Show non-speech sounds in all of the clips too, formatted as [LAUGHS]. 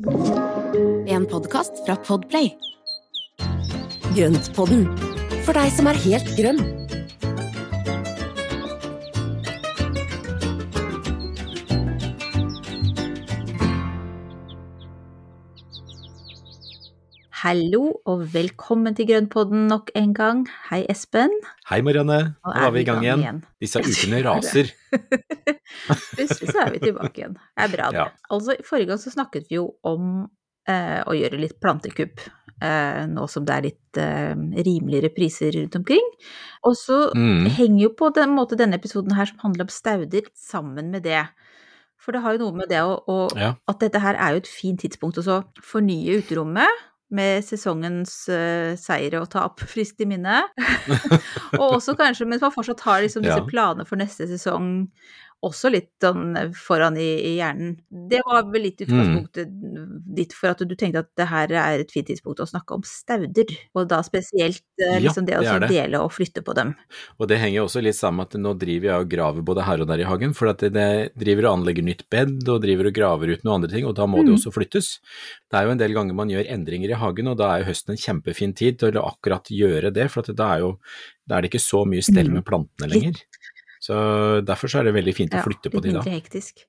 En podkast fra Podplay. Grøntpodden, for deg som er helt grønn. Hallo og velkommen til Grønnpodden nok en gang. Hei, Espen. Hei Marianne, nå er vi i gang igjen. Disse ukene [LAUGHS] raser. [LAUGHS] Plutselig så er vi tilbake igjen. Det er bra, det. Ja. Altså, forrige gang så snakket vi jo om eh, å gjøre litt plantekupp, eh, nå som det er litt eh, rimeligere priser rundt omkring. Og så Mm. henger jo på den måte denne episoden her som handler om stauder, sammen med det. For det har jo noe med det å, å Ja. at dette her er jo et fint tidspunkt å fornye uterommet med sesongens uh, seire og tap [LAUGHS] friskt i minne. [LAUGHS] og også kanskje mens man fortsatt har liksom disse Ja. planene for neste sesong også litt sånn foran i, i hjernen. Det var vel litt utgangspunktet ditt for at du tenkte at det her er et fint tidspunkt å snakke om stauder, og da spesielt liksom Ja, det, det å det så er det. dele og flytte på dem. Og det henger også litt sammen med at nå driver jeg og graver både her og der i hagen, for at det, det driver og anlegger nytt bed og driver og graver ut noen andre ting, og da må det Mm. også flyttes. Det er jo en del ganger man gjør endringer i hagen, og da er jo høsten en kjempefin tid til å akkurat gjøre det, for at da er jo da er det ikke så mye stell Mm. med plantene Litt- lenger. Så derfor så er det veldig fint å flytte på de da. mindre hektisk.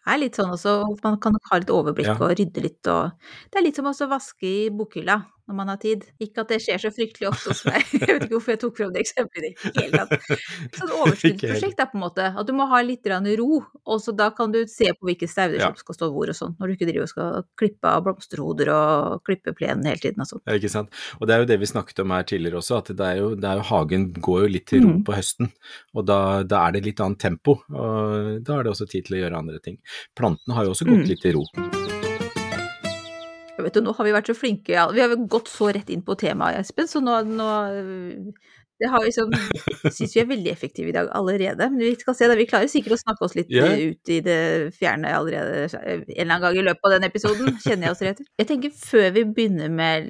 Det er litt sånn også, man kan ha litt overblikk Ja. og rydde litt og Det er litt som også å vaske i bokhylla når man har tid. Ikke at det skjer så fryktelig ofte hos meg, [LAUGHS] jeg vet ikke hvorfor jeg tok frem det eksempelet i det hele tatt. Sånn [LAUGHS] overskuddsprosjekt er på en måte, at du må ha litt ro, og så da kan du se på hvilke stauder Ja. som skal stå hvor og sånn, når du ikke driver og skal klippe av blomsterhoder og klippe plenen hele tiden og sånn. Ja, ikke sant. Og det er jo det vi snakket om her tidligere også, at det er jo, det er jo hagen går jo litt til ro Mm. på høsten, og da, da er det litt annet tempo, og da er det også tid til å gjøre andre ting. Plantene har jo også gått Mm. litt i ro. Jeg vet jo, nå har vi vært så flinke, ja. vi har gått så rett inn på temaet, Espen, så nå, nå det har liksom, synes vi er veldig effektive i dag allerede, men vi skal se da, vi klarer sikkert å snakke oss litt eh, ut i det fjerne allerede eh, en eller annen gang i løpet av den episoden, kjenner jeg oss rett. Jeg tenker før vi begynner med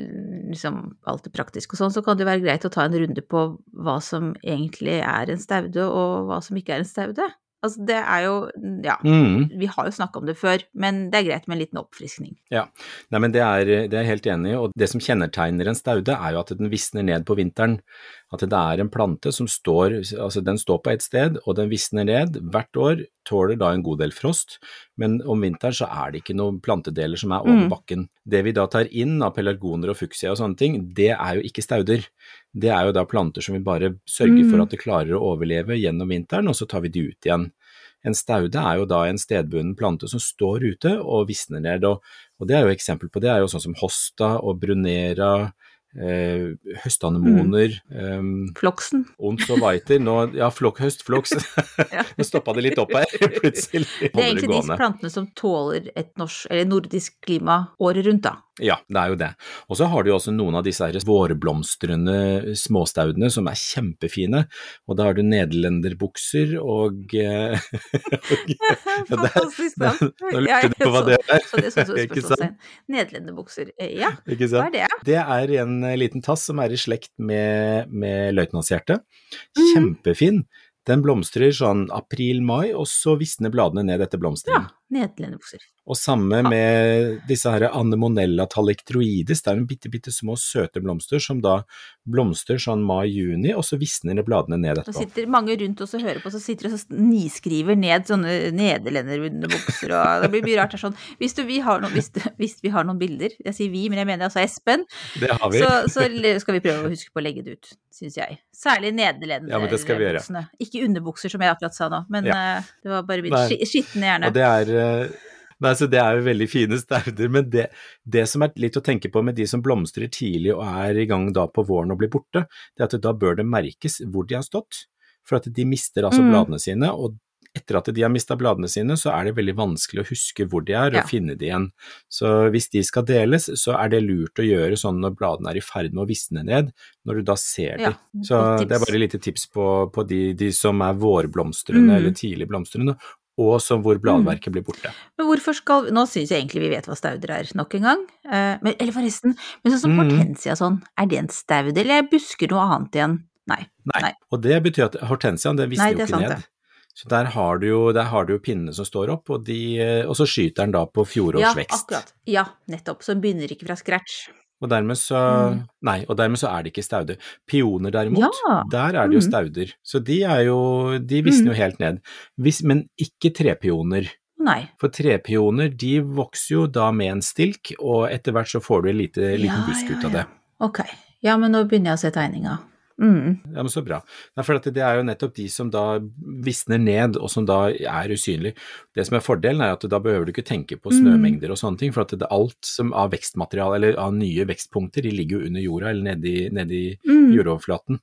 liksom alt det praktiske og sånn, så kan det være greit å ta en runde på hva som egentlig er en staude, og hva som ikke er en staude. Altså det er jo, ja, Mm. vi har jo snakket om det før, men det er greit med en liten oppfriskning. Ja, Nei, men det er, det er jeg helt enig i, og det som kjennetegner en staude er jo at den visner ned på vinteren. At det er en plante som står, altså den står på et sted, og den visner ned hvert år, tåler da en god del frost, men om vinteren så er det ikke noen plantedeler som er over Mm. bakken. Det vi da tar inn av pelargoner og fuksia og sånne ting, det er jo ikke stauder. Det er jo da planter som vi bare sørger for Mm. at de klarer å overleve gjennom vinteren, og så tar vi de ut igjen. En staude er jo da en stedbunden plante som står ute og visner ned, og, og det er jo eksempel på det, er jo sånn som hosta og brunera, eh, høstanemoner, eh, Floksen. ons og weiter, ja, flok, høstfloks, [LAUGHS] nå stoppa det litt opp her, [LAUGHS] plutselig Det er egentlig de plantene som tåler et norsk, eller nordisk klima året rundt, da. Ja, det er jo det. Og så har du jo også noen av disse her vårblomstrende småstaudene som er kjempefine, og da har du nederlenderbukser og eh, [LAUGHS] Fantastisk navn. Nå lurte du på hva det er. Så det. Nederlenderbukser. Eh, Ja, hva er det? Det er en eh, liten tass som er i slekt med, med løytnantshjerte. Mhm. Kjempefin. Den blomstrer sånn april-mai, og så visner bladene ned etter blomstringen. Ja, nederlenderbukser. Og samme med disse her anemonella talektroides, det er en bitte, bitte små søte blomster som da blomstrer sånn mai-juni, og så visner bladene ned Da Så sitter mange rundt oss og hører på, så sitter de og niskriver ned sånne nederlenderbukser, og det blir mye rart. Sånn, hvis, du, vi har noen, hvis, hvis vi har noen bilder, jeg sier vi, men jeg mener altså Espen, Det har vi. så, så skal vi prøve å huske på å legge det ut, syns jeg. Særlig Ja, men det skal vi gjøre. nederlenderbuksene. Ikke underbukser, som jeg akkurat sa nå, men Ja. eh, det var bare min skitne hjerne. Og det er Nei, så Det er jo veldig fine stauder, men det, det som er litt å tenke på med de som blomstrer tidlig og er i gang da på våren og blir borte, det er at da bør det merkes hvor de har stått. For at de mister altså Mm. bladene sine, og etter at de har mista bladene sine, så er det veldig vanskelig å huske hvor de er Ja. og finne de igjen. Så hvis de skal deles, så er det lurt å gjøre sånn når bladene er i ferd med å visne ned, når du da ser de. Ja, så det er bare et lite tips på, på de, de som er vårblomstrende Mm. eller tidlig blomstrende, og som hvor bladverket blir borte. Men hvorfor skal Nå syns jeg egentlig vi vet hva stauder er, nok en gang. Eh, men, eller forresten, men sånn som Mhm. hortensia sånn, er det en staud, eller jeg busker noe annet igjen? Nei. Nei. Nei. Og det betyr at hortensiaen den visner det jo ikke sant, ned. det. Så der har du jo, der har du jo pinnene som står opp, og, de, eh, og så skyter den da på fjorårsvekst. Ja, akkurat. Ja, nettopp. Så den begynner ikke fra scratch. Og dermed så Mm. Nei, og dermed så er det ikke stauder. Pioner derimot, Ja. der er det jo Mm. stauder. Så de er jo De visner jo helt ned. Hvis, men ikke trepioner. Nei. For trepioner de vokser jo da med en stilk, og etter hvert så får du en lite, liten Ja, busk ut av ja. det. Ok. Ja, men nå begynner jeg å se tegninga. Mm. Ja, men så bra. Nei, for det er jo nettopp de som da visner ned, og som da er usynlige. Det som er fordelen, er at da behøver du ikke tenke på Mm. snømengder og sånne ting, for at det, alt som av vekstmateriale, eller av nye vekstpunkter, de ligger jo under jorda eller nedi, nedi Mm. jordoverflaten.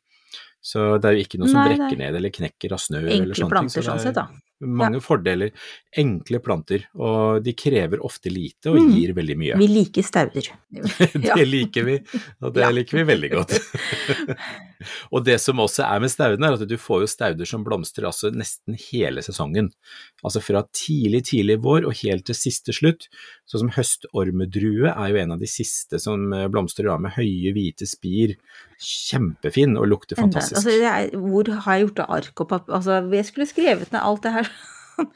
Så det er jo ikke noe som Nei, brekker ned eller knekker av snø eller Enkle sånne ting. planter så det sånn sett, da. Mange fordeler. Enkle planter, og de krever ofte lite og Mm. gir veldig mye. Vi liker stauder. [LAUGHS] Det liker vi, og det Ja. liker vi veldig godt. [LAUGHS] og det som også er med staudene, er at du får jo stauder som blomstrer altså nesten hele sesongen. Altså fra tidlig, tidlig vår og helt til siste slutt. Sånn som høstormedrue er jo en av de siste som eh, blomstrer av med høye, hvite spir. Kjempefin og lukter fantastisk. altså, er, hvor har jeg gjort av ark og papp... Altså, jeg skulle skrevet ned alt det her. [LAUGHS]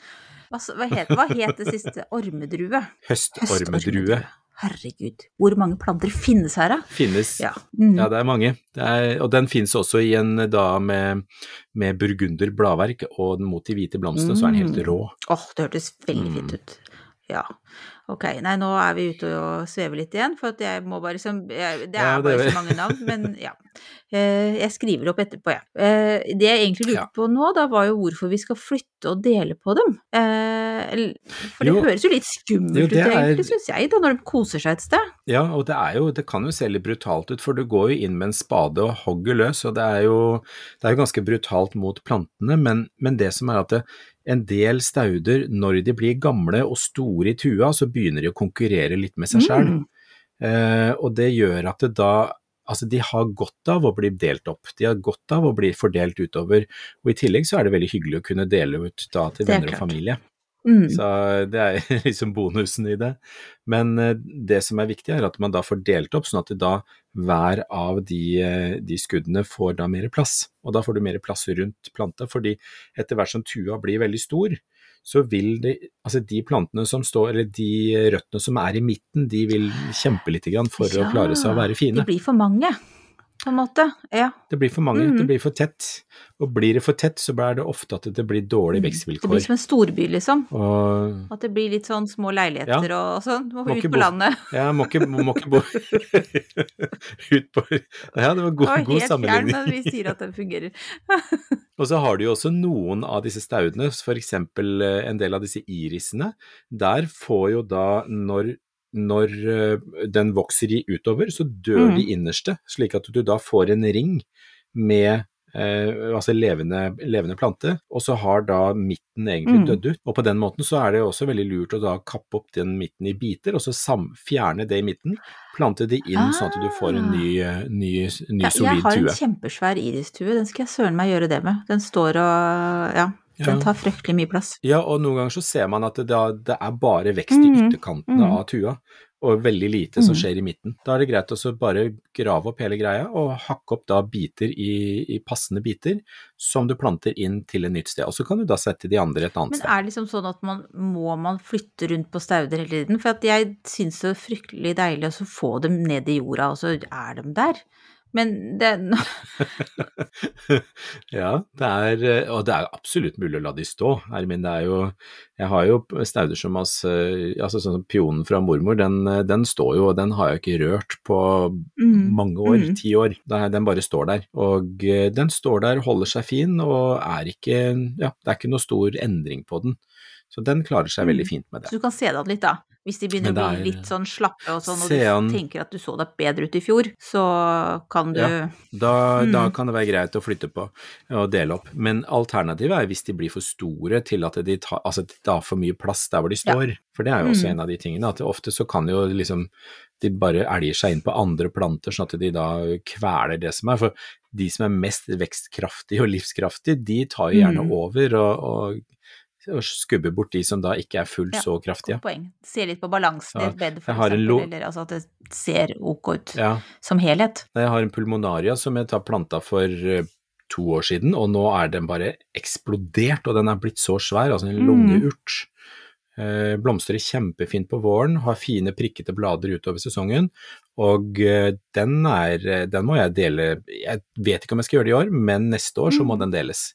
Hva, het, hva het det siste? Ormedrue? Høstormedrue Herregud, hvor mange planter finnes her, da? finnes Ja. Mm. Ja, det er mange. Det er, og den finnes også i en da med, med burgunder bladverk, og mot de hvite blomstene så er den helt Mm. rå. Åh, det hørtes veldig Mm. fint ut. Ja. Ok, nei, nå er vi ute og svever litt igjen, for jeg må bare som jeg, Det Ja, er det bare så mange navn, men ja. Eh, jeg skriver opp etterpå, jeg. Ja. det jeg egentlig lurte Ja. på nå, da var jo hvorfor vi skal flytte og dele på dem. Eh, for det Jo. høres jo litt skummelt Jo, ut, det egentlig, syns jeg, da, når de koser seg et sted. Ja, og det er jo, det kan jo se litt brutalt ut, for du går jo inn med en spade og hogger løs, og det er jo, det er jo ganske brutalt mot plantene, men, men det som er at det, en del stauder, når de blir gamle og store i tua, så begynner de å konkurrere litt med seg selv. Mm. Eh, og det gjør at det da Altså, de har godt av å bli delt opp, de har godt av å bli fordelt utover, og i tillegg så er det veldig hyggelig å kunne dele ut da til er venner og familie. Mm. Så det er [LAUGHS] liksom bonusen i det. Men eh, det som er viktig, er at man da får delt opp, sånn at da hver av de, eh, de skuddene får da mer plass. Og da får du mer plass rundt planta, fordi etter hvert som tua blir veldig stor, så vil de, altså de plantene som står, eller de røttene som er i midten, de vil kjempe litt grann for å klare seg å være fine. De blir for mange, på en måte. Ja. Det blir for mange, mm. det blir for tett. Og blir det for tett, så er det ofte at det blir dårlige vekstvilkår. Det blir som en storby, liksom. Og At det blir litt sånn små leiligheter og sånn. Må Må ut på bo- landet. [LAUGHS] Ja, må ikke, må ikke bo [LAUGHS] ut på Ja, det var god, Det var god helt fjern, sammenligning. men vi sier at den fungerer. [LAUGHS] Og så har du jo også noen av disse staudene, f.eks. en del av disse irisene. Der får jo da, når, når eh, den vokser i utover, så dør Mm. de innerste, slik at du da får en ring med eh, altså levende, levende plante, og så har da midten egentlig Mm. dødd ut. Og på den måten så er det også veldig lurt å da kappe opp den midten i biter, og så fjerne det i midten, plante det inn sånn at du får en ny, eh, ny, ny Ja, jeg har en tue. kjempesvær iristue, den skal jeg søren meg gjøre det med. Den står og ja, den tar fryktelig mye plass. Ja, og noen ganger så ser man at det, da, det er bare vekst i Mhm, ytterkantene mm. av tua, og veldig lite som Mhm. skjer i midten. Da er det greit å bare grave opp hele greia og hakke opp da biter i, i passende biter som du planter inn til et nytt sted. Og så kan du da sette de andre et annet sted. Men er det liksom sånn at man må man flytte rundt på stauder hele tiden? For at jeg syns det er fryktelig deilig å få dem ned i jorda, og så er de der. Men det [LAUGHS] ja, det er, eh, og det er absolutt mulig å la de stå. Ermin, det er jo, jeg har jo stauder som altså, altså sånn som pionen fra mormor, den, eh, den står jo, og den har jeg ikke rørt på Mm, mange år, mm. ti år. Den bare står der. Og eh, den står der, holder seg fin, og er ikke, ja, det er ikke noe stor endring på den. Så den klarer seg veldig Mm. fint med det. Så du kan se det litt, da. Hvis de begynner å bli litt sånn slappe og sånn, og du tenker at du så deg bedre ut i fjor, så kan du Ja. Da, da Mm. kan det være greit å flytte på og dele opp. Men alternativet er hvis de blir for store til at de tar, altså, de tar for mye plass der hvor de Ja. står. For det er jo også Mm. en av de tingene, at ofte så kan jo liksom de bare elger seg inn på andre planter, sånn at de da kveler det som er. For de som er mest vekstkraftige og livskraftige, de tar jo gjerne Mm. over og, og, og skubber bort de som da ikke er fullt Ja, så kraftige. Godt poeng. Se litt på balansen i et bed, for eksempel, eller altså at det ser ok ut Ja. som helhet. Jeg har en pulmonaria som jeg tar planta for eh, to år siden, og nå er den bare eksplodert, og den er blitt så svær, altså en Mm. lungeurt. Mm. blomstrer kjempefint på våren, har fine prikkete blader utover sesongen, og eh, den er Den må jeg dele Jeg vet ikke om jeg skal gjøre det i år, men neste år så må Mm. den deles.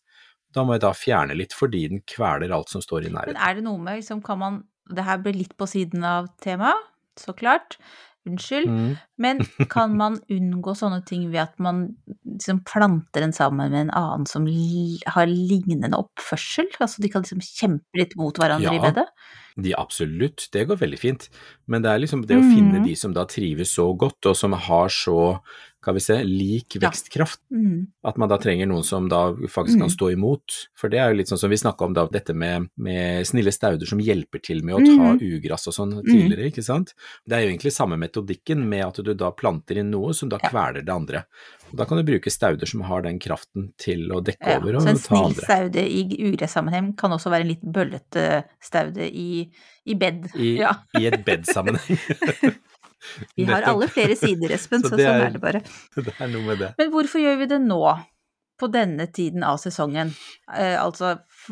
Da må jeg da fjerne litt fordi den kveler alt som står i nærheten. Men er det noe med liksom, kan man Det her blir litt på siden av temaet, så klart. Unnskyld. Mm. Men [LAUGHS] kan man unngå sånne ting ved at man liksom planter en sammen med en annen som har lignende oppførsel? Altså de kan liksom kjempe litt mot hverandre i Ja. bedet? De absolutt, det går veldig fint. Men det er liksom det å finne Mhm. de som da trives så godt, og som har så, kan vi se, lik Ja. vekstkraft. Mm. At man da trenger noen som da faktisk kan Mhm. stå imot. For det er jo litt sånn som vi snakka om da, dette med, med snille stauder som hjelper til med å ta Mhm. ugress og sånn tidligere, ikke sant. Det er jo egentlig samme metodikken med at du da planter inn noe som da Ja. kveler det andre. Og da kan du bruke stauder som har den kraften til å dekke Ja, over så en snill andre. staude i ugresssammenheng kan også være en litt bøllete staude i, i bed. I, Ja. I et bedsammenheng. [LAUGHS] [LAUGHS] Vi har alle flere sider, Espen, [LAUGHS] Så så, sånn er- er det bare. [LAUGHS] Det er noe med det. Men hvorfor gjør vi det nå? På denne tiden av sesongen? Eh, altså,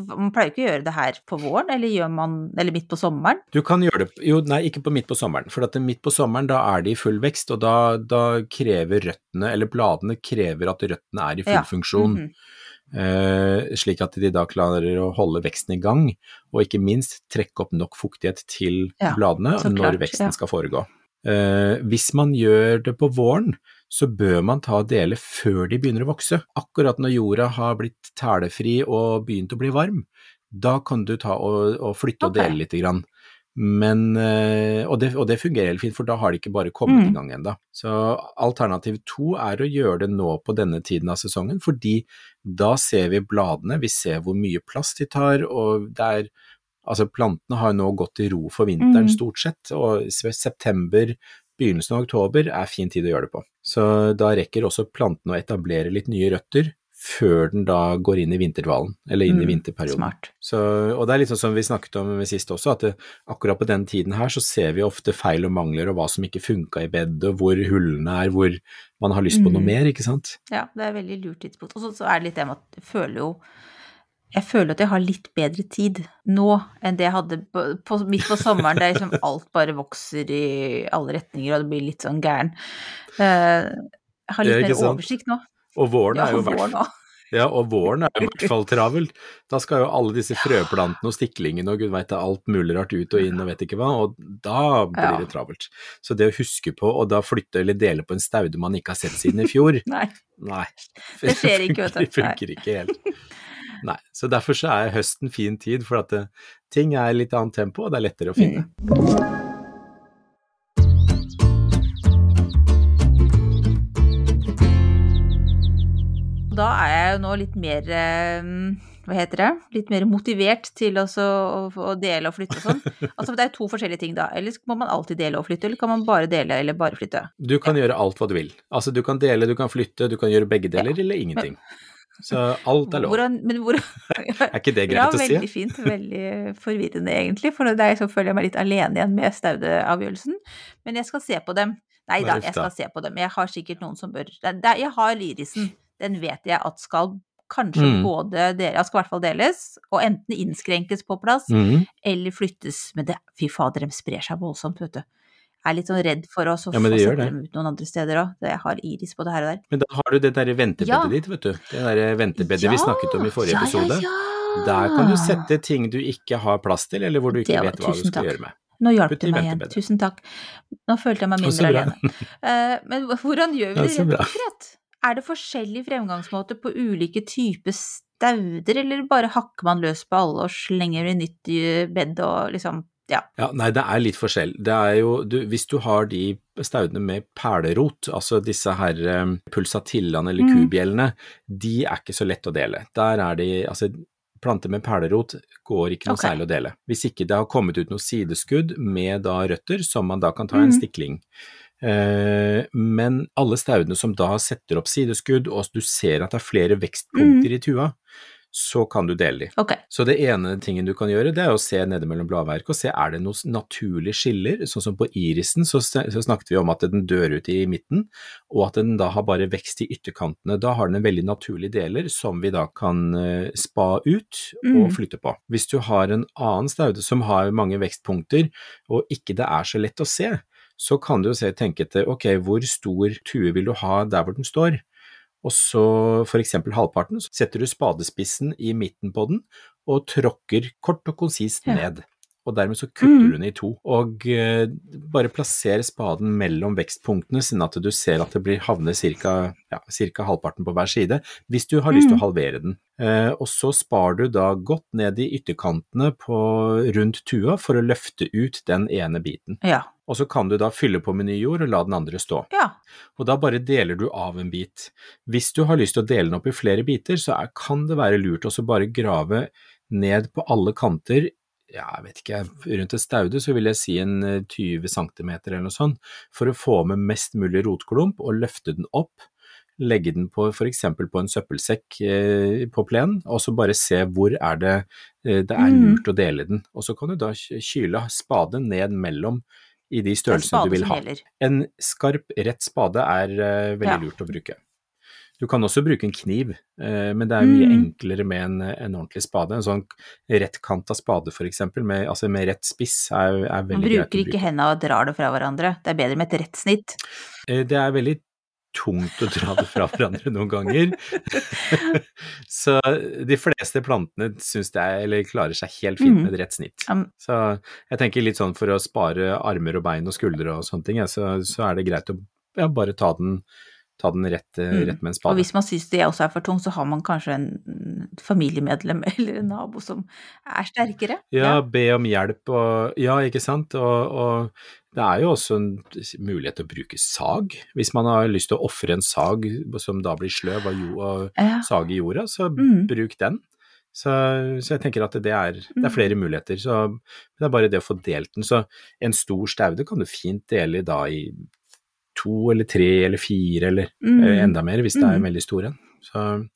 man pleier ikke å gjøre det her på våren, eller gjør man Eller midt på sommeren? Du kan gjøre det Jo, nei, ikke på midt på sommeren. For at midt på sommeren, da er de i full vekst, og da, da krever røttene, eller bladene krever at røttene er i full Ja, funksjon. Mm -hmm. Uh, slik at de da klarer å holde veksten i gang, og ikke minst trekke opp nok fuktighet til Ja, bladene klart, når veksten ja. skal foregå. Eh, hvis man gjør det på våren, så bør man ta deler dele før de begynner å vokse. Akkurat når jorda har blitt tælefri og begynt å bli varm, da kan du ta og, og flytte og dele lite grann. Men, eh, og, det, og det fungerer helt fint, for da har de ikke bare kommet Mm. i gang ennå. Så alternativ to er å gjøre det nå på denne tiden av sesongen, fordi da ser vi bladene, vi ser hvor mye plass de tar, og det er Altså, plantene har nå gått i ro for vinteren Mm. stort sett, og september, begynnelsen av oktober er fin tid å gjøre det på. Så da rekker også plantene å etablere litt nye røtter før den da går inn i vinterdvalen, eller inn i Mm, vinterperioden. Smart. Så, og det er litt sånn som vi snakket om sist også, at det, akkurat på den tiden her så ser vi ofte feil og mangler og hva som ikke funka i bedet, hvor hullene er, hvor man har lyst på noe Mm. mer, ikke sant. Ja, det er veldig lurt tidspunkt. Og så- så er det litt det med at du føler jo jeg føler at jeg har litt bedre tid nå enn det jeg hadde på, på, midt på sommeren, der liksom alt bare vokser i alle retninger og det blir litt sånn gæren. Eh, jeg har litt mer sant? oversikt nå. Og våren Ja, er jo for hvert. Ja, og våren er i hvert fall travel. Da skal jo alle disse frøplantene og stiklingene og gud veit alt mulig rart ut og inn og vet ikke hva, og da blir det travelt. Så det å huske på å da flytte eller dele på en staude man ikke har sett siden i fjor, [LAUGHS] Nei. nei. Det skjer ikke, vet du. [LAUGHS] Det funker ikke helt. Nei, så derfor så er høsten fin tid, for at det, ting er i litt annet tempo, og det er lettere å finne. Da er jeg jo nå litt mer eh, hva heter det, litt mer motivert til å, dele og flytte og sånn. [LAUGHS] Altså det er to forskjellige ting da. Eller må man alltid dele og flytte, eller kan man bare dele eller bare flytte? Du kan gjøre alt hva du vil. Altså du kan dele, du kan flytte, du kan gjøre begge deler eller ingenting. Så alt er lov. Hvordan, men hvor, [LAUGHS] Er ikke det ja, greit å si? veldig fint. Veldig forvirrende, egentlig. For der så føler jeg meg litt alene igjen med Staude-avgjørelsen. Men jeg skal se på dem. Nei da, jeg skal se på dem. Jeg har sikkert noen som bør er- Jeg har Lyrisen. Den vet jeg at skal kanskje Mm. både dere skal i hvert fall deles, og enten innskrenkes på plass, mm. eller flyttes. Men det, fy fader, de sprer seg voldsomt, vet du. Er litt sånn redd for å og Ja, sette dem ut noen andre steder òg. Jeg har iris på det her og der. Men da har du det derre ventebedet Ja. ditt, vet du. Det derre ventebedet vi snakket om i forrige ja, episode. Ja, ja. Der kan du sette ting du ikke har plass til, eller hvor du ikke var- vet hva du skal takk. gjøre med. Nå hjalp du meg igjen. Tusen takk. Nå følte jeg meg mindre alene. Uh, men hvordan gjør vi Ja, det så og bra. Er det forskjellig fremgangsmåte på ulike typer stauder, eller bare hakker man løs på alle og slenger i nytt bed og liksom Ja. Ja, nei, det er litt forskjell. Det er jo, du, hvis du har de staudene med perlerot, altså disse her um, pulsatillaene eller Mm. kubjellene, de er ikke så lett å dele. Der er de, altså planter med perlerot går ikke noe okay. særlig å dele. Hvis ikke det har kommet ut noe sideskudd med da røtter, som man da kan ta en Mhm. stikling. Eh, men alle staudene som da setter opp sideskudd, og du ser at det er flere vekstpunkter i tua, så kan du dele de. Okay. Så det ene tingen du kan gjøre, det er å se nede mellom bladverket og se er det noen naturlige skiller. Sånn som på irisen så, så snakket vi om at den dør ut i midten, og at den da har bare vekst i ytterkantene. Da har den en veldig naturlige deler som vi da kan eh, spa ut og Mm. flytte på. Hvis du har en annen staude som har mange vekstpunkter, og ikke det er så lett å se, så kan du jo se, tenke etter ok, hvor stor tue vil du ha der hvor den står? Og så for eksempel halvparten, så setter du spadespissen i midten på den og tråkker kort og konsist Ja. ned. Og dermed så kutter Mm. du den i to. Og uh, bare plasser spaden mellom vekstpunktene, sånn at du ser at det blir havner ca. Ja, cirka halvparten på hver side, hvis du har lyst til å Mm. halvere den. Eh, og så spar du da godt ned i ytterkantene på rundt tua for å løfte ut den ene biten. Ja. Og så kan du da fylle på med ny jord og la den andre stå. Ja. Og da bare deler du av en bit. Hvis du har lyst til å dele den opp i flere biter, så er, kan det være lurt å bare grave ned på alle kanter, ja, jeg vet ikke, rundt et staude så vil jeg si en eh, 20 cm eller noe sånt, for å få med mest mulig rotklump og løfte den opp. Legge den på f.eks. på en søppelsekk eh, på plenen, og så bare se hvor er det eh, det er Mm. lurt å dele den. Og så kan du da kyle spaden ned mellom i de størrelsene du vil ha. En skarp, rett spade er eh, veldig Ja. lurt å bruke. Du kan også bruke en kniv, men det er mye Mm. enklere med en, en ordentlig spade. En sånn rettkanta spade eksempel, med, altså med rett spiss, er, er Man veldig greit bruker å ikke hendene og drar det fra hverandre. Det er bedre med et rett snitt. Det er veldig tungt å dra det fra hverandre noen ganger. [LAUGHS] Så de fleste plantene syns det er, eller klarer seg helt fint Mm. med et rett snitt. Så jeg tenker litt sånn for å spare armer og bein og skuldre og sånne ting, ja, så, så er det greit å ja, bare ta den, ta den rett, eh, Mm. rett med en spade. Og hvis man syns det også er for tungt, så har man kanskje en familiemedlem [LAUGHS] eller en nabo som er sterkere. Ja, be om hjelp og Ja, ikke sant. Og, og det er jo også en mulighet til å bruke sag. Hvis man har lyst til å ofre en sag som da blir sløv av, jo, og sag i jorda, så Mm. bruk den. Så, så jeg tenker at det er, det Mm. er flere muligheter. Så det er bare det å få delt den. Så en stor staude kan du fint dele da i to eller tre eller fire eller Mm. enda mer hvis det er en Mm. veldig stor en. Så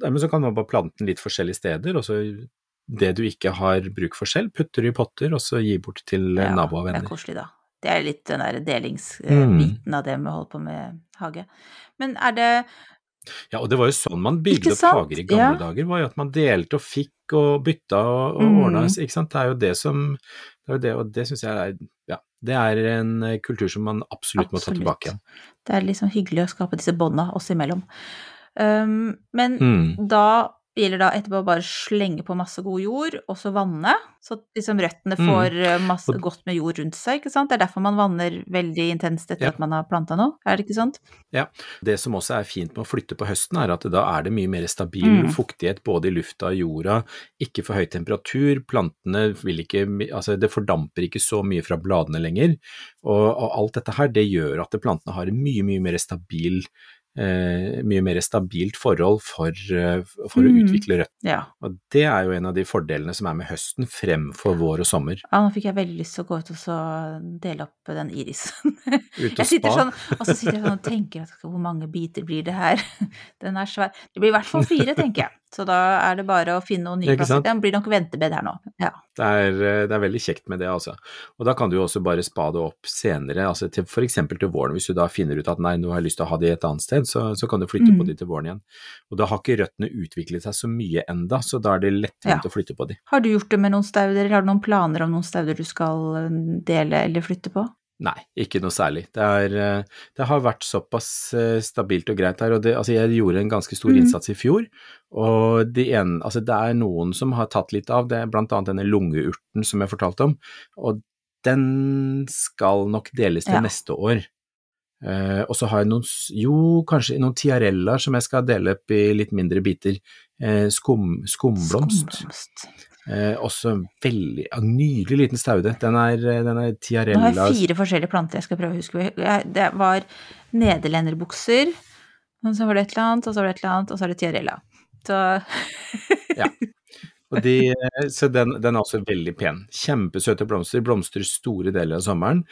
dermed så kan man bare plante den litt forskjellige steder, og så det du ikke har bruk for selv, putter du i potter, og så gi bort til Ja, nabo og venner. Det er koselig, da. Det er litt den der Mm. delingsbiten av det med å holde på med hage. Men er det Ja, og det var jo sånn man bygde opp hager i gamle Ja. dager, var jo at man delte og fikk og bytta og, og Mm. ordna, ikke sant. Det er jo det som det det, og det syns jeg er ja, det er en eh, kultur som man absolutt, må ta tilbake igjen. Det er liksom hyggelig å skape disse bånda oss imellom. Um, men Mm. da gjelder da etterpå å bare slenge på masse god jord, og så vanne, så liksom røttene Mm. får eh, masse godt med jord rundt seg, ikke sant? Det er derfor man vanner veldig intenst etter Ja. at man har planta noe, er det ikke sant? Ja. Det som også er fint med å flytte på høsten, er at da er det mye mer stabil Mm. fuktighet både i lufta og jorda, ikke for høy temperatur, plantene vil ikke, altså det fordamper ikke så mye fra bladene lenger, og, og alt dette her, det gjør at plantene har en mye, mye mer stabil Eh, mye mer stabilt forhold for, for mm. å utvikle rødt Ja. Og det er jo en av de fordelene som er med høsten fremfor vår og sommer. ja, nå fikk jeg veldig lyst til å gå ut og så dele opp den irisen. [LAUGHS] Ut og Jeg sitter spa. sånn, og så sitter jeg sånn og tenker at hvor mange biter blir det her? [LAUGHS] Den er svær. Det blir i hvert fall fire, tenker jeg. Så da er det bare å finne noen nye plasser. Det blir nok ventebed her nå. Ja. Det er, eh, det er veldig kjekt med det, altså. Og da kan du jo også bare spa det opp senere, altså til, for eksempel til våren. Hvis du da finner ut at nei, nå har jeg lyst til å ha det et annet sted, så, så kan du flytte Mm. på de til våren igjen. Og da har ikke røttene utviklet seg så mye enda, så da er det lettvint Ja. å flytte på de. Har du gjort det med noen stauder, eller har du noen planer om noen stauder du skal eh, dele eller flytte på? Nei, ikke noe særlig. Det, er, eh, det har vært såpass eh, stabilt og greit her. Og det, altså jeg gjorde en ganske stor Mhm. innsats i fjor, og de en, altså det er noen som har tatt litt av. Det er blant annet denne lungeurten som jeg fortalte om, og den skal nok deles til Ja. neste år. Uh, og så har jeg noen, jo, kanskje noen tiarellaer som jeg skal dele opp i litt mindre biter. Uh, skum, skumblomst. Skumblomst. Eh, også veldig ja, nydelig liten staude. Den er, eh, den er Nå har jeg fire forskjellige planter jeg skal prøve å huske. Jeg- Det var nederlenderbukser, og så var det et eller annet, og så var det et eller annet, og så er det tiarella. Så [LAUGHS] Og de, så den, den er også veldig pen. Kjempesøte blomster. Blomstrer store deler av sommeren.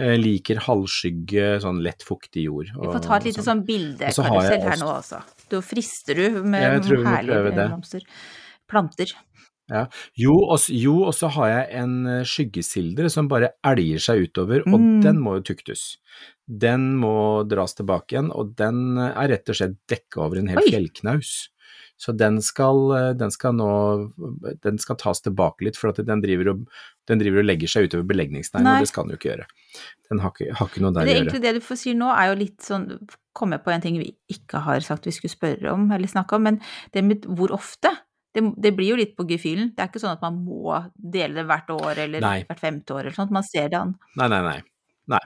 Eh, liker halvskygge, sånn lett fuktig jord. vi får ta et lite sånn Og så bildekarusell her nå også. Da frister du med herlige blomster. planter. Ja. Jo, og, så har jeg en eh, skyggesilder som bare elger seg utover, og Mm. den må jo tuktes. Den må dras tilbake igjen, og den eh, er rett og slett dekka over en hel Oi. fjellknaus. Så den skal, eh, den skal nå den skal tas tilbake litt, for den driver og, den driver og legger seg utover belegningsteinen, og det skal den jo ikke gjøre. Den har ikke, har ikke noe der å gjøre. egentlig det du får si nå, er jo litt sånn Komme på en ting vi ikke har sagt vi skulle spørre om eller snakke om, men det med hvor ofte det, det blir jo litt på gefühlen. Det er ikke sånn at man må dele det hvert år eller Nei. hvert femte år eller sånt. Man ser det an. Nei, nei, nei. Nei.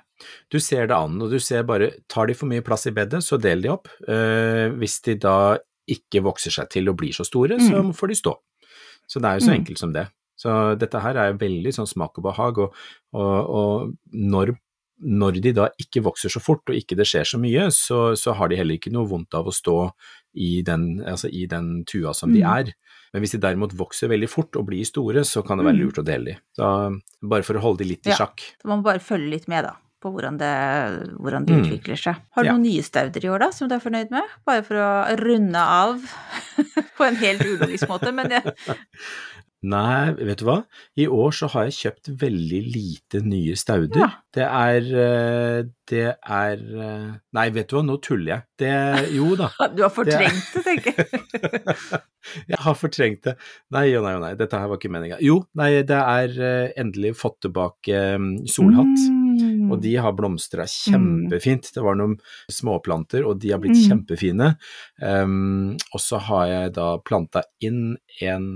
Du ser det an, og du ser bare Tar de for mye plass i bedet, så del de opp. Eh, hvis de da ikke vokser seg til og blir så store, så Mm. får de stå. Så det er jo så Mm. enkelt som det. Så dette her er veldig sånn smak og behag, og, og, og når, når de da ikke vokser så fort og ikke det skjer så mye, så, så har de heller ikke noe vondt av å stå i den, altså i den tua som de Mm. er. Men hvis de derimot vokser veldig fort og blir store, så kan det være Mm. lurt å dele de. Så bare for å holde de litt i Ja. sjakk. Så man må bare følge litt med, da, på hvordan det, hvordan det Mm. utvikler seg. Har du Ja. noen nye stauder i år, da, som du er fornøyd med? Bare for å runde av [LAUGHS] på en helt ulogisk måte, men jeg, Nei, vet du hva? I år så har jeg kjøpt veldig lite nye stauder. Ja. Det er eh, Det er eh, Nei, vet du hva, nå tuller jeg. Det Jo da. [LAUGHS] du har fortrengt det, tenker jeg. [LAUGHS] jeg har fortrengt det. Nei og nei og nei, dette her var ikke meninga. Jo, nei, det er eh, endelig fått tilbake eh, solhatt. Mm. Og de har blomstra kjempefint. Det var noen småplanter, og de har blitt Mm. kjempefine. Um, og så har jeg da planta inn en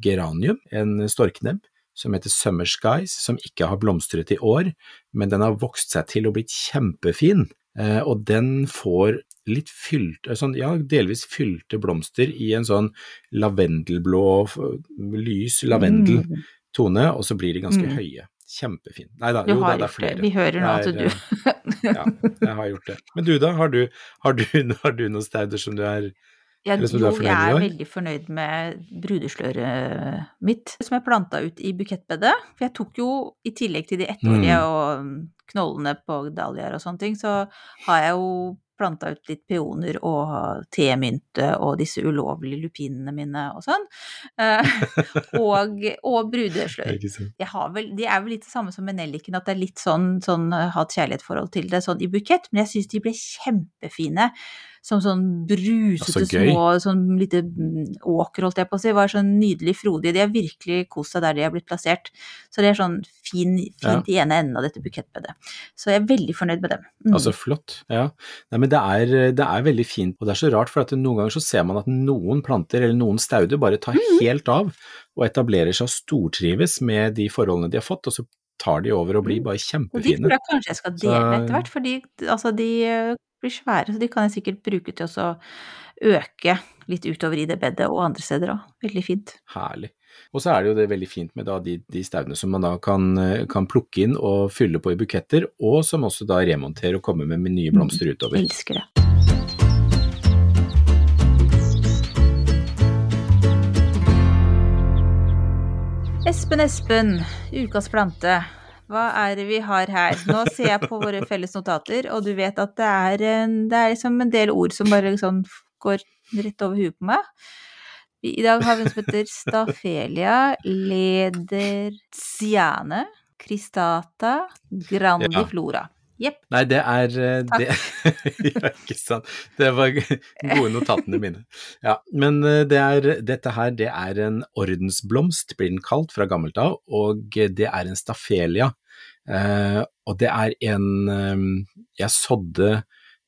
geranium, en storknebb, som heter Summer Skies, som ikke har blomstret i år, men den har vokst seg til og blitt kjempefin. Eh, og den får litt fylte, sånn, ja, delvis fylte blomster i en sånn lavendelblå, lys lavendeltone, og så blir de ganske Mm. høye. Kjempefin. Nei da, jo da, det er flere. Vi hører nå at du eh, [LAUGHS] Ja, jeg har gjort det. Men du da, har du, har du, [LAUGHS] har du noen stauder som du er Ja, jo, er jeg er veldig fornøyd med brudesløret mitt, som jeg planta ut i bukettbedet. For jeg tok jo, i tillegg til de ettårige Mm. og knollene på dahliaer og sånne ting, så har jeg jo planta ut litt peoner og temynte og disse ulovlige lupinene mine og sånn. Eh, [LAUGHS] og, og brudeslør. Det, har vel, de er vel litt det samme som med nelliken, at det er litt sånn, sånn eh, hat-kjærlighet-forhold til det, sånn i bukett, men jeg syns de ble kjempefine. Som sånn brusete så små sånn lite mm, åker, holdt jeg på å si. Var sånn nydelig frodige. De har virkelig kost seg der de har blitt plassert. Så det er sånn fin, fint i ene enden av dette bukettbedet. Så jeg er veldig fornøyd med dem. Mm. Altså flott, ja. Nei, men det er, det er veldig fint, og det er så rart, for at noen ganger så ser man at noen planter eller noen stauder bare tar Mm. helt av og etablerer seg og stortrives med de forholdene de har fått, og så tar de over og blir bare og de tror jeg kanskje jeg skal Så- dele etter hvert, for de, altså de eh, blir svære, så de kan jeg sikkert bruke til å øke litt utover i det bedet og andre steder òg. Veldig fint. Herlig. Og så er det jo det veldig fint med de, de staudene som man da kan, eh, kan plukke inn og fylle på i buketter, og som også da remonterer og kommer med, med nye blomster utover. Jeg Elsker det. Espen, Espen, ukas plante. Hva er det vi har her? Nå ser jeg på våre felles notater, og du vet at det er, det er liksom en del ord som bare liksom går rett over huet på meg. I dag har vi en som heter Stafelia lederziane cristata grandiflora. Jepp. Nei, det er eh, det, [LAUGHS] Ja, ikke sant. Det var gode notatene mine. Ja, men eh, det er, dette her, det er en ordensblomst, blir den kalt fra gammelt av, og det er en stafelia. Eh, og det er en Jeg sådde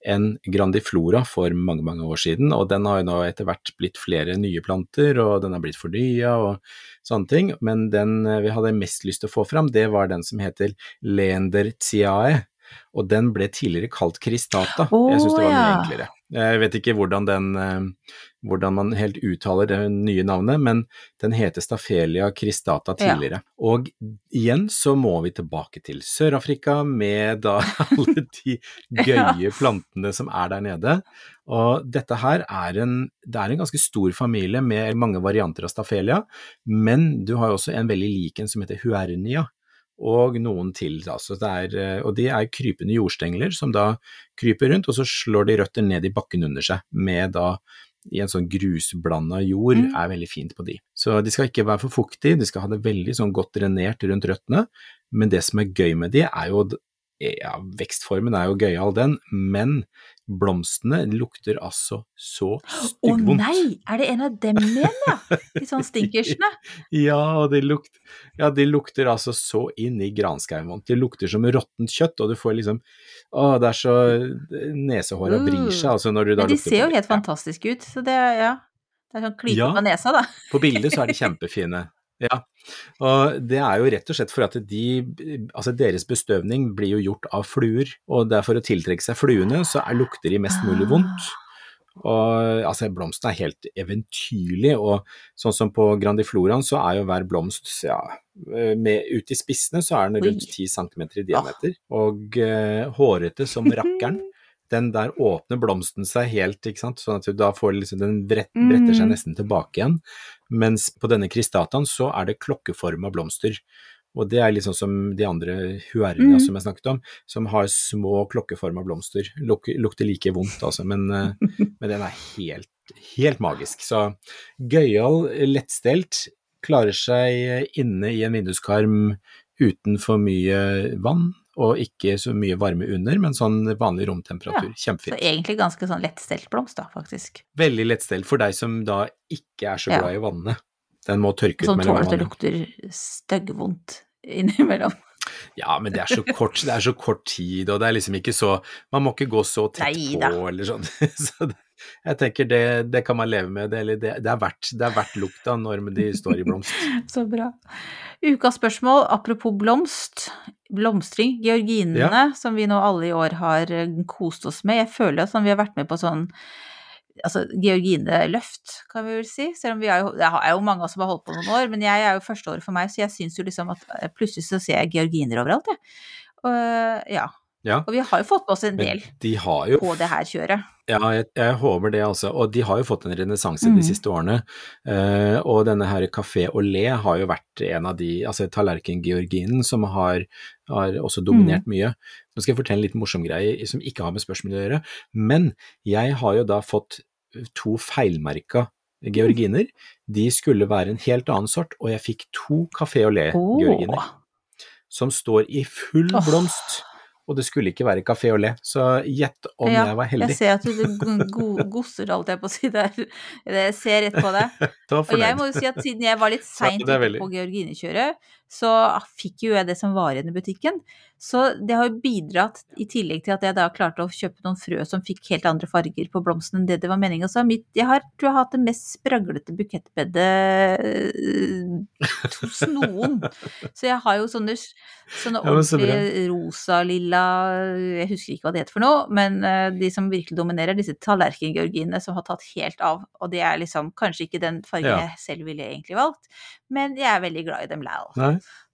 en grandiflora for mange, mange år siden, og den har jo nå etter hvert blitt flere nye planter, og den har blitt fornya og sånne ting, men den eh, vi hadde mest lyst til å få fram, det var den som heter Lendertiae og den ble tidligere kalt Cristata. Oh, jeg syns det var mye ja. enklere. Jeg vet ikke hvordan, den, eh, hvordan man helt uttaler det nye navnet, men den heter Stafelia cristata tidligere. Og igjen så må vi tilbake til Sør-Afrika med da [LAUGHS] alle de gøye plantene som er der nede. Og dette her er en, det er en ganske stor familie med mange varianter av Stafelia, men du har jo også en veldig lik en som heter Huernia og noen til. Altså det er, eh, og de er krypende jordstengler som da kryper rundt, og så slår de røtter ned i bakken under seg med da i en sånn grusblanda jord, Mm. er veldig fint på de. Så de skal ikke være for fuktige, de skal ha det veldig sånn godt drenert rundt røttene, men det som er gøy med de, er jo ja, vekstformen er jo gøyal den, men blomstene lukter altså så Å styggvondt. nei, er det en av dem igjen, ja? De sånne [LAUGHS] stinkersene? Ja, de, lukt, ja, de lukter altså så inn i granskauen. De lukter som råttent kjøtt, og du får liksom Å, det er så Nesehåra vrir seg altså når du da Men de ser jo helt fantastiske ut, så det, ja. Det er sånn klype Ja. på nesa, da. På bildet så er de [LAUGHS] kjempefine. Ja, og det er jo rett og slett for at de, altså deres bestøvning blir jo gjort av fluer, og det er for å tiltrekke seg fluene, så er, lukter de mest mulig vondt. Og altså, blomsten er helt eventyrlig, og sånn som på grandifloraen så er jo hver blomst, ja, med, ute i spissene så er den rundt Oi. 10 cm i diameter, og uh, hårete som [LAUGHS] rakkeren. Den der åpner blomsten seg helt, ikke sant, sånn at du da får liksom, den brett, bretter seg Mm. nesten tilbake igjen. Mens på denne kristataen så er det klokkeforma blomster. Og det er liksom som de andre huernia Mm. som jeg snakket om, som har små klokkeforma blomster. Luk, lukter like vondt altså, men, eh, [LAUGHS] men den er helt, helt magisk. Så gøyal, lettstelt, klarer seg inne i en vinduskarm uten for mye vann, og ikke så mye varme under, men sånn vanlig romtemperatur. Så Kjempefint. egentlig ganske sånn lettstelt blomst, da, faktisk. Veldig lettstelt for deg som da ikke er så Ja. glad i vannet. Den må tørke ut mellom Som Sånn tåler at det lukter styggvondt innimellom. [LAUGHS] Ja, men det er så kort, det er så kort tid, og det er liksom ikke så Man må ikke gå så tett Neida. på, eller sånn. [LAUGHS] Så det, jeg tenker det, det kan man leve med, det, eller det, det, er verdt, det er verdt lukta når de står i blomst. [LAUGHS] Så bra. Ukas spørsmål, apropos blomst, blomstring, georginene, som vi nå alle i år har eh, kost oss med. Jeg føler at vi har vært med på sånn altså georgineløft, kan vi vel si. Selv om vi er jo, det er jo mange av oss som har holdt på noen år, men jeg er jo første året for meg, så jeg syns jo liksom at eh, plutselig så ser jeg georginer overalt, jeg. Og, ja. Ja. Og vi har jo fått med oss en del de jo på det her kjøret. Ja, jeg, jeg håper det altså. Og de har jo fått en renessanse mm. de siste årene. Uh, og denne her Café Olé har jo vært en av de, altså tallerken-georginen som har, har også dominert mm. mye. Nå skal jeg fortelle en litt morsom greie som ikke har med spørsmålet å gjøre. Men jeg har jo da fått to feilmerka georginer. De skulle være en helt annen sort, og jeg fikk to Café au lait-georginer Oh. som står i full blomst. Og det skulle ikke være Café Olé, så gjett om ja, jeg var heldig. Jeg ser at du go- go- gosser, holdt jeg på å si der. Jeg ser rett på deg. [LAUGHS] Og jeg må jo si at siden jeg var litt [LAUGHS] seint er veldig- på georginekjøret, så fikk jo jeg det som var igjen i butikken. Så det har jo bidratt, i tillegg til at jeg da klarte å kjøpe noen frø som fikk helt andre farger på blomsten enn det det var meningen. Så mitt, jeg har, tror jeg har hatt det mest spraglete bukettbedet eh, hos noen. [LAUGHS] Så jeg har jo sånne, sånne Ja, så ordentlige rosa-lilla Jeg husker ikke hva det heter for noe, men eh, de som virkelig dominerer, disse tallerkengeorginene som har tatt helt av. Og det er liksom kanskje ikke den fargen Ja. jeg selv ville egentlig valgt, men jeg er veldig glad i dem lal.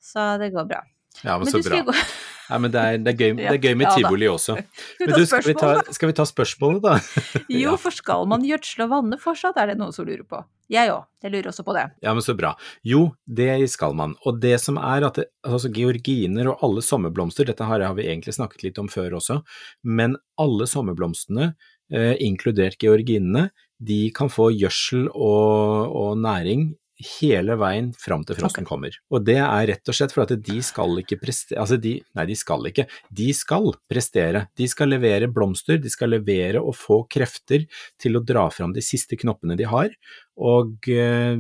Så det går bra. Ja, men, Men så bra. gå [LAUGHS] Nei, men det er, det er gøy, [LAUGHS] det er gøy med Ja, tivoli også. Men du, skal vi ta, skal vi ta spørsmålet, da? [LAUGHS] Jo, for skal man gjødsle og vanne fortsatt, er det noen som lurer på. Jeg òg, jeg lurer også på det. Ja, men så bra. Jo, det skal man. Og det som er at det, altså georginer og alle sommerblomster, dette her har vi egentlig snakket litt om før også, men alle sommerblomstene, eh, inkludert georginene, de kan få gjødsel og, og næring hele veien fram til frosten okay. kommer. Og det er rett og slett for at de skal ikke prestere, altså de, nei de skal ikke, de skal prestere. De skal levere blomster, de skal levere og få krefter til å dra fram de siste knoppene de har. Og eh,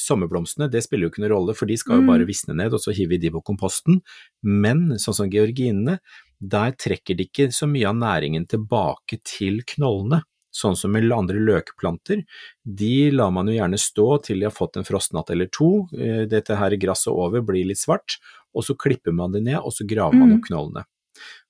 sommerblomstene, det spiller jo ikke noen rolle, for de skal jo Mm. bare visne ned, og så hiver vi de på komposten. Men sånn som georginene, der trekker de ikke så mye av næringen tilbake til knollene. Sånn som med andre løkplanter, de lar man jo gjerne stå til de har fått en frostnatt eller to, eh, dette her gresset over blir litt svart, og så klipper man det ned, og så graver man Mm. opp knollene.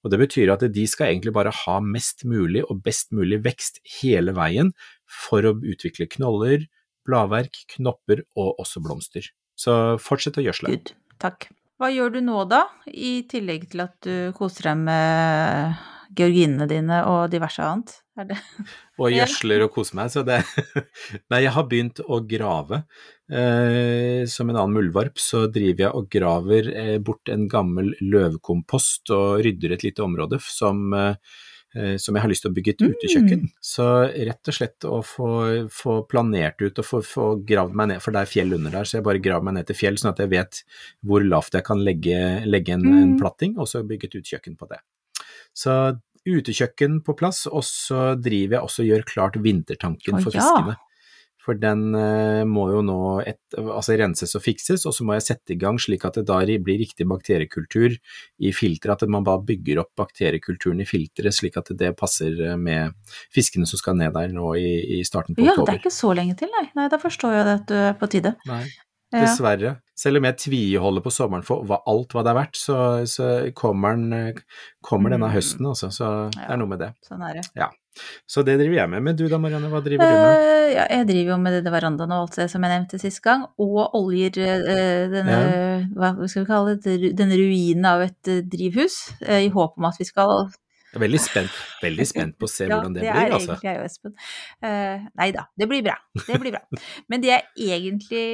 Og Det betyr at de skal egentlig bare ha mest mulig og best mulig vekst hele veien for å utvikle knoller, bladverk, knopper og også blomster. Så fortsett å gjødsle. Gud, Takk. Hva gjør du nå, da, i tillegg til at du koser deg med georginene dine og diverse annet? [LAUGHS] Og gjødsler og koser meg, så det [LAUGHS] Nei, jeg har begynt å grave. Eh, som en annen muldvarp så driver jeg og graver eh, bort en gammel løvkompost og rydder et lite område som eh, som jeg har lyst til å bygge et utekjøkken. Så rett og slett å få, få planert ut og få, få gravd meg ned, for det er fjell under der, så jeg bare graver meg ned til fjell, sånn at jeg vet hvor lavt jeg kan legge, legge en, en platting, og så bygge et utekjøkken på det. Så utekjøkken på plass, og så driver jeg også og gjør klart vintertanken for fiskene. For den eh, må jo nå et, altså renses og fikses, og så må jeg sette i gang slik at det da blir riktig bakteriekultur i filteret, at man bare bygger opp bakteriekulturen i filteret slik at det passer eh, med fiskene som skal ned der nå i, i starten på Ja, det er ikke så lenge til, nei. Nei, da forstår jeg at du er på tide. Nei. Dessverre. Selv om jeg tviholder på sommeren for hva, alt hva det er verdt, så, så kommer, den, kommer denne Mm. høsten, altså. Så det er noe med det. Sånn er det. Ja. Så det driver jeg med. Men du da, Marianne, hva driver du med? Uh, ja, jeg driver jo med denne verandaen og alt det som jeg nevnte sist gang, og oljer uh, denne, hva skal vi kalle det, denne ruinen av et eh, drivhus, uh, i håp om at vi skal Jeg er veldig spent, veldig spent på å se [LAUGHS] hvordan det, det blir, er altså. egentlig jeg og Espen. Uh, nei da, det blir bra. Det blir bra. Men det jeg egentlig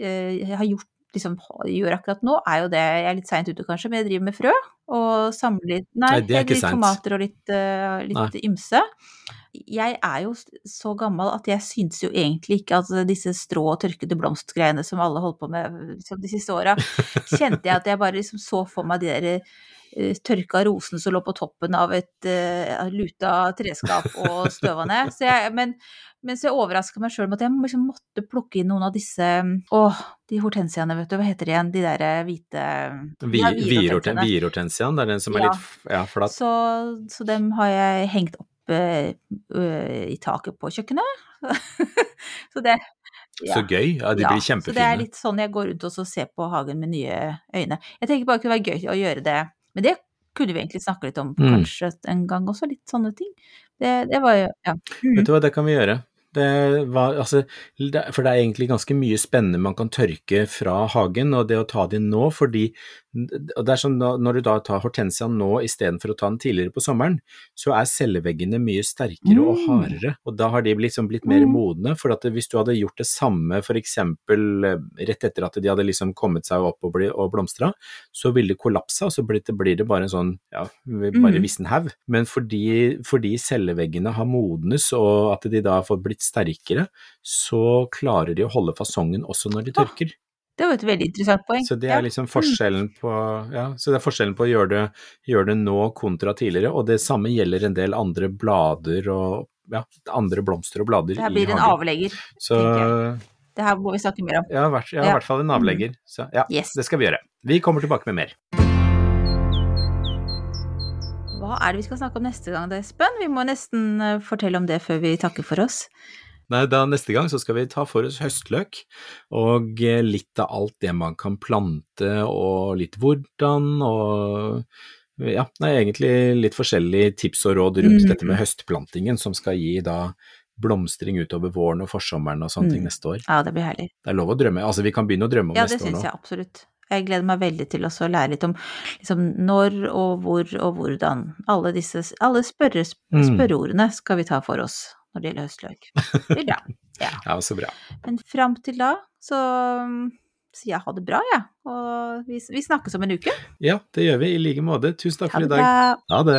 uh, har gjort, liksom, gjør akkurat nå, er jo det Jeg er litt seint ute kanskje, men jeg driver med frø. Og samler litt Nei, Nei, det er ikke litt sent. tomater og litt, uh, litt ymse. Jeg er jo så gammel at jeg syns jo egentlig ikke at disse strå og tørkede blomstgreiene som alle holdt på med liksom, de siste åra, kjente jeg at jeg bare liksom så for meg de der eh, tørka rosen som lå på toppen av et uh, luta treskap og støva ned. Så jeg, men, men så jeg overraska meg sjøl med at jeg liksom måtte plukke inn noen av disse Å, de hortensiaene, vet du. Hva heter de igjen? De der hvite Vi, Ja, Vierhorten- vierhortensiaene. Vierhortensiaen, det er den som er Ja. litt ja, flat. Så, så dem har jeg hengt opp uh, uh, i taket på kjøkkenet. [LAUGHS] så det Så gøy. Ja, de ja, blir Så det er litt sånn jeg går rundt og ser på hagen med nye øyne. Jeg tenker bare det kunne være gøy å gjøre det, men det kunne vi egentlig snakke litt om Mm. kanskje en gang også, litt sånne ting. Det, det var jo Ja. Vet du hva, det kan vi gjøre. Det var, altså, for det er egentlig ganske mye spennende man kan tørke fra hagen, og det å ta det nå, fordi det er sånn Når du da tar hortensiaen nå istedenfor å ta den tidligere på sommeren, så er celleveggene mye sterkere og Mm. hardere, og da har de liksom blitt mer Mm. modne. For at hvis du hadde gjort det samme f.eks. rett etter at de hadde liksom kommet seg opp og, og blomstra, så ville det kollapsa, og så blir det, blir det bare en sånn ja, bare Mm. vissen haug. Men fordi, fordi celleveggene har modnes, og at de da har fått blitt sterkere, så klarer de å holde fasongen også når de tørker. Det var et veldig interessant poeng. Så det er liksom forskjellen på ja, så det er forskjellen på å gjøre det, gjøre det nå kontra tidligere, og det samme gjelder en del andre blader og ja, andre blomster og blader Det her blir en avlegger. Så Det her må vi snakke mer om. ja, i hvert, ja, Ja. hvert fall en avlegger. Så ja, Yes. det skal vi gjøre. Vi kommer tilbake med mer. Hva er det vi skal snakke om neste gang, da, Espen? Vi må nesten eh, fortelle om det før vi takker for oss. Nei, da neste gang så skal vi ta for oss høstløk, og eh, litt av alt det man kan plante, og litt hvordan, og ja, nei, egentlig litt forskjellige tips og råd rundt Mm. dette med høstplantingen, som skal gi da blomstring utover våren og forsommeren og sånne ting Mm. neste år. Ja, det blir herlig. Det er lov å drømme, altså vi kan begynne å drømme om Ja, det neste år syns nå. jeg absolutt. Jeg gleder meg veldig til å lære litt om liksom, når og hvor og hvordan. Alle disse alle spørre, Mm. spørreordene skal vi ta for oss når det gjelder høstløk. Det blir bra. [LAUGHS] Ja. Ja, så bra. Men fram til da så sier jeg ha det bra, jeg. Ja. Og vi, vi snakkes om en uke. Ja, det gjør vi i like måte. Tusen takk for i dag. Ha det.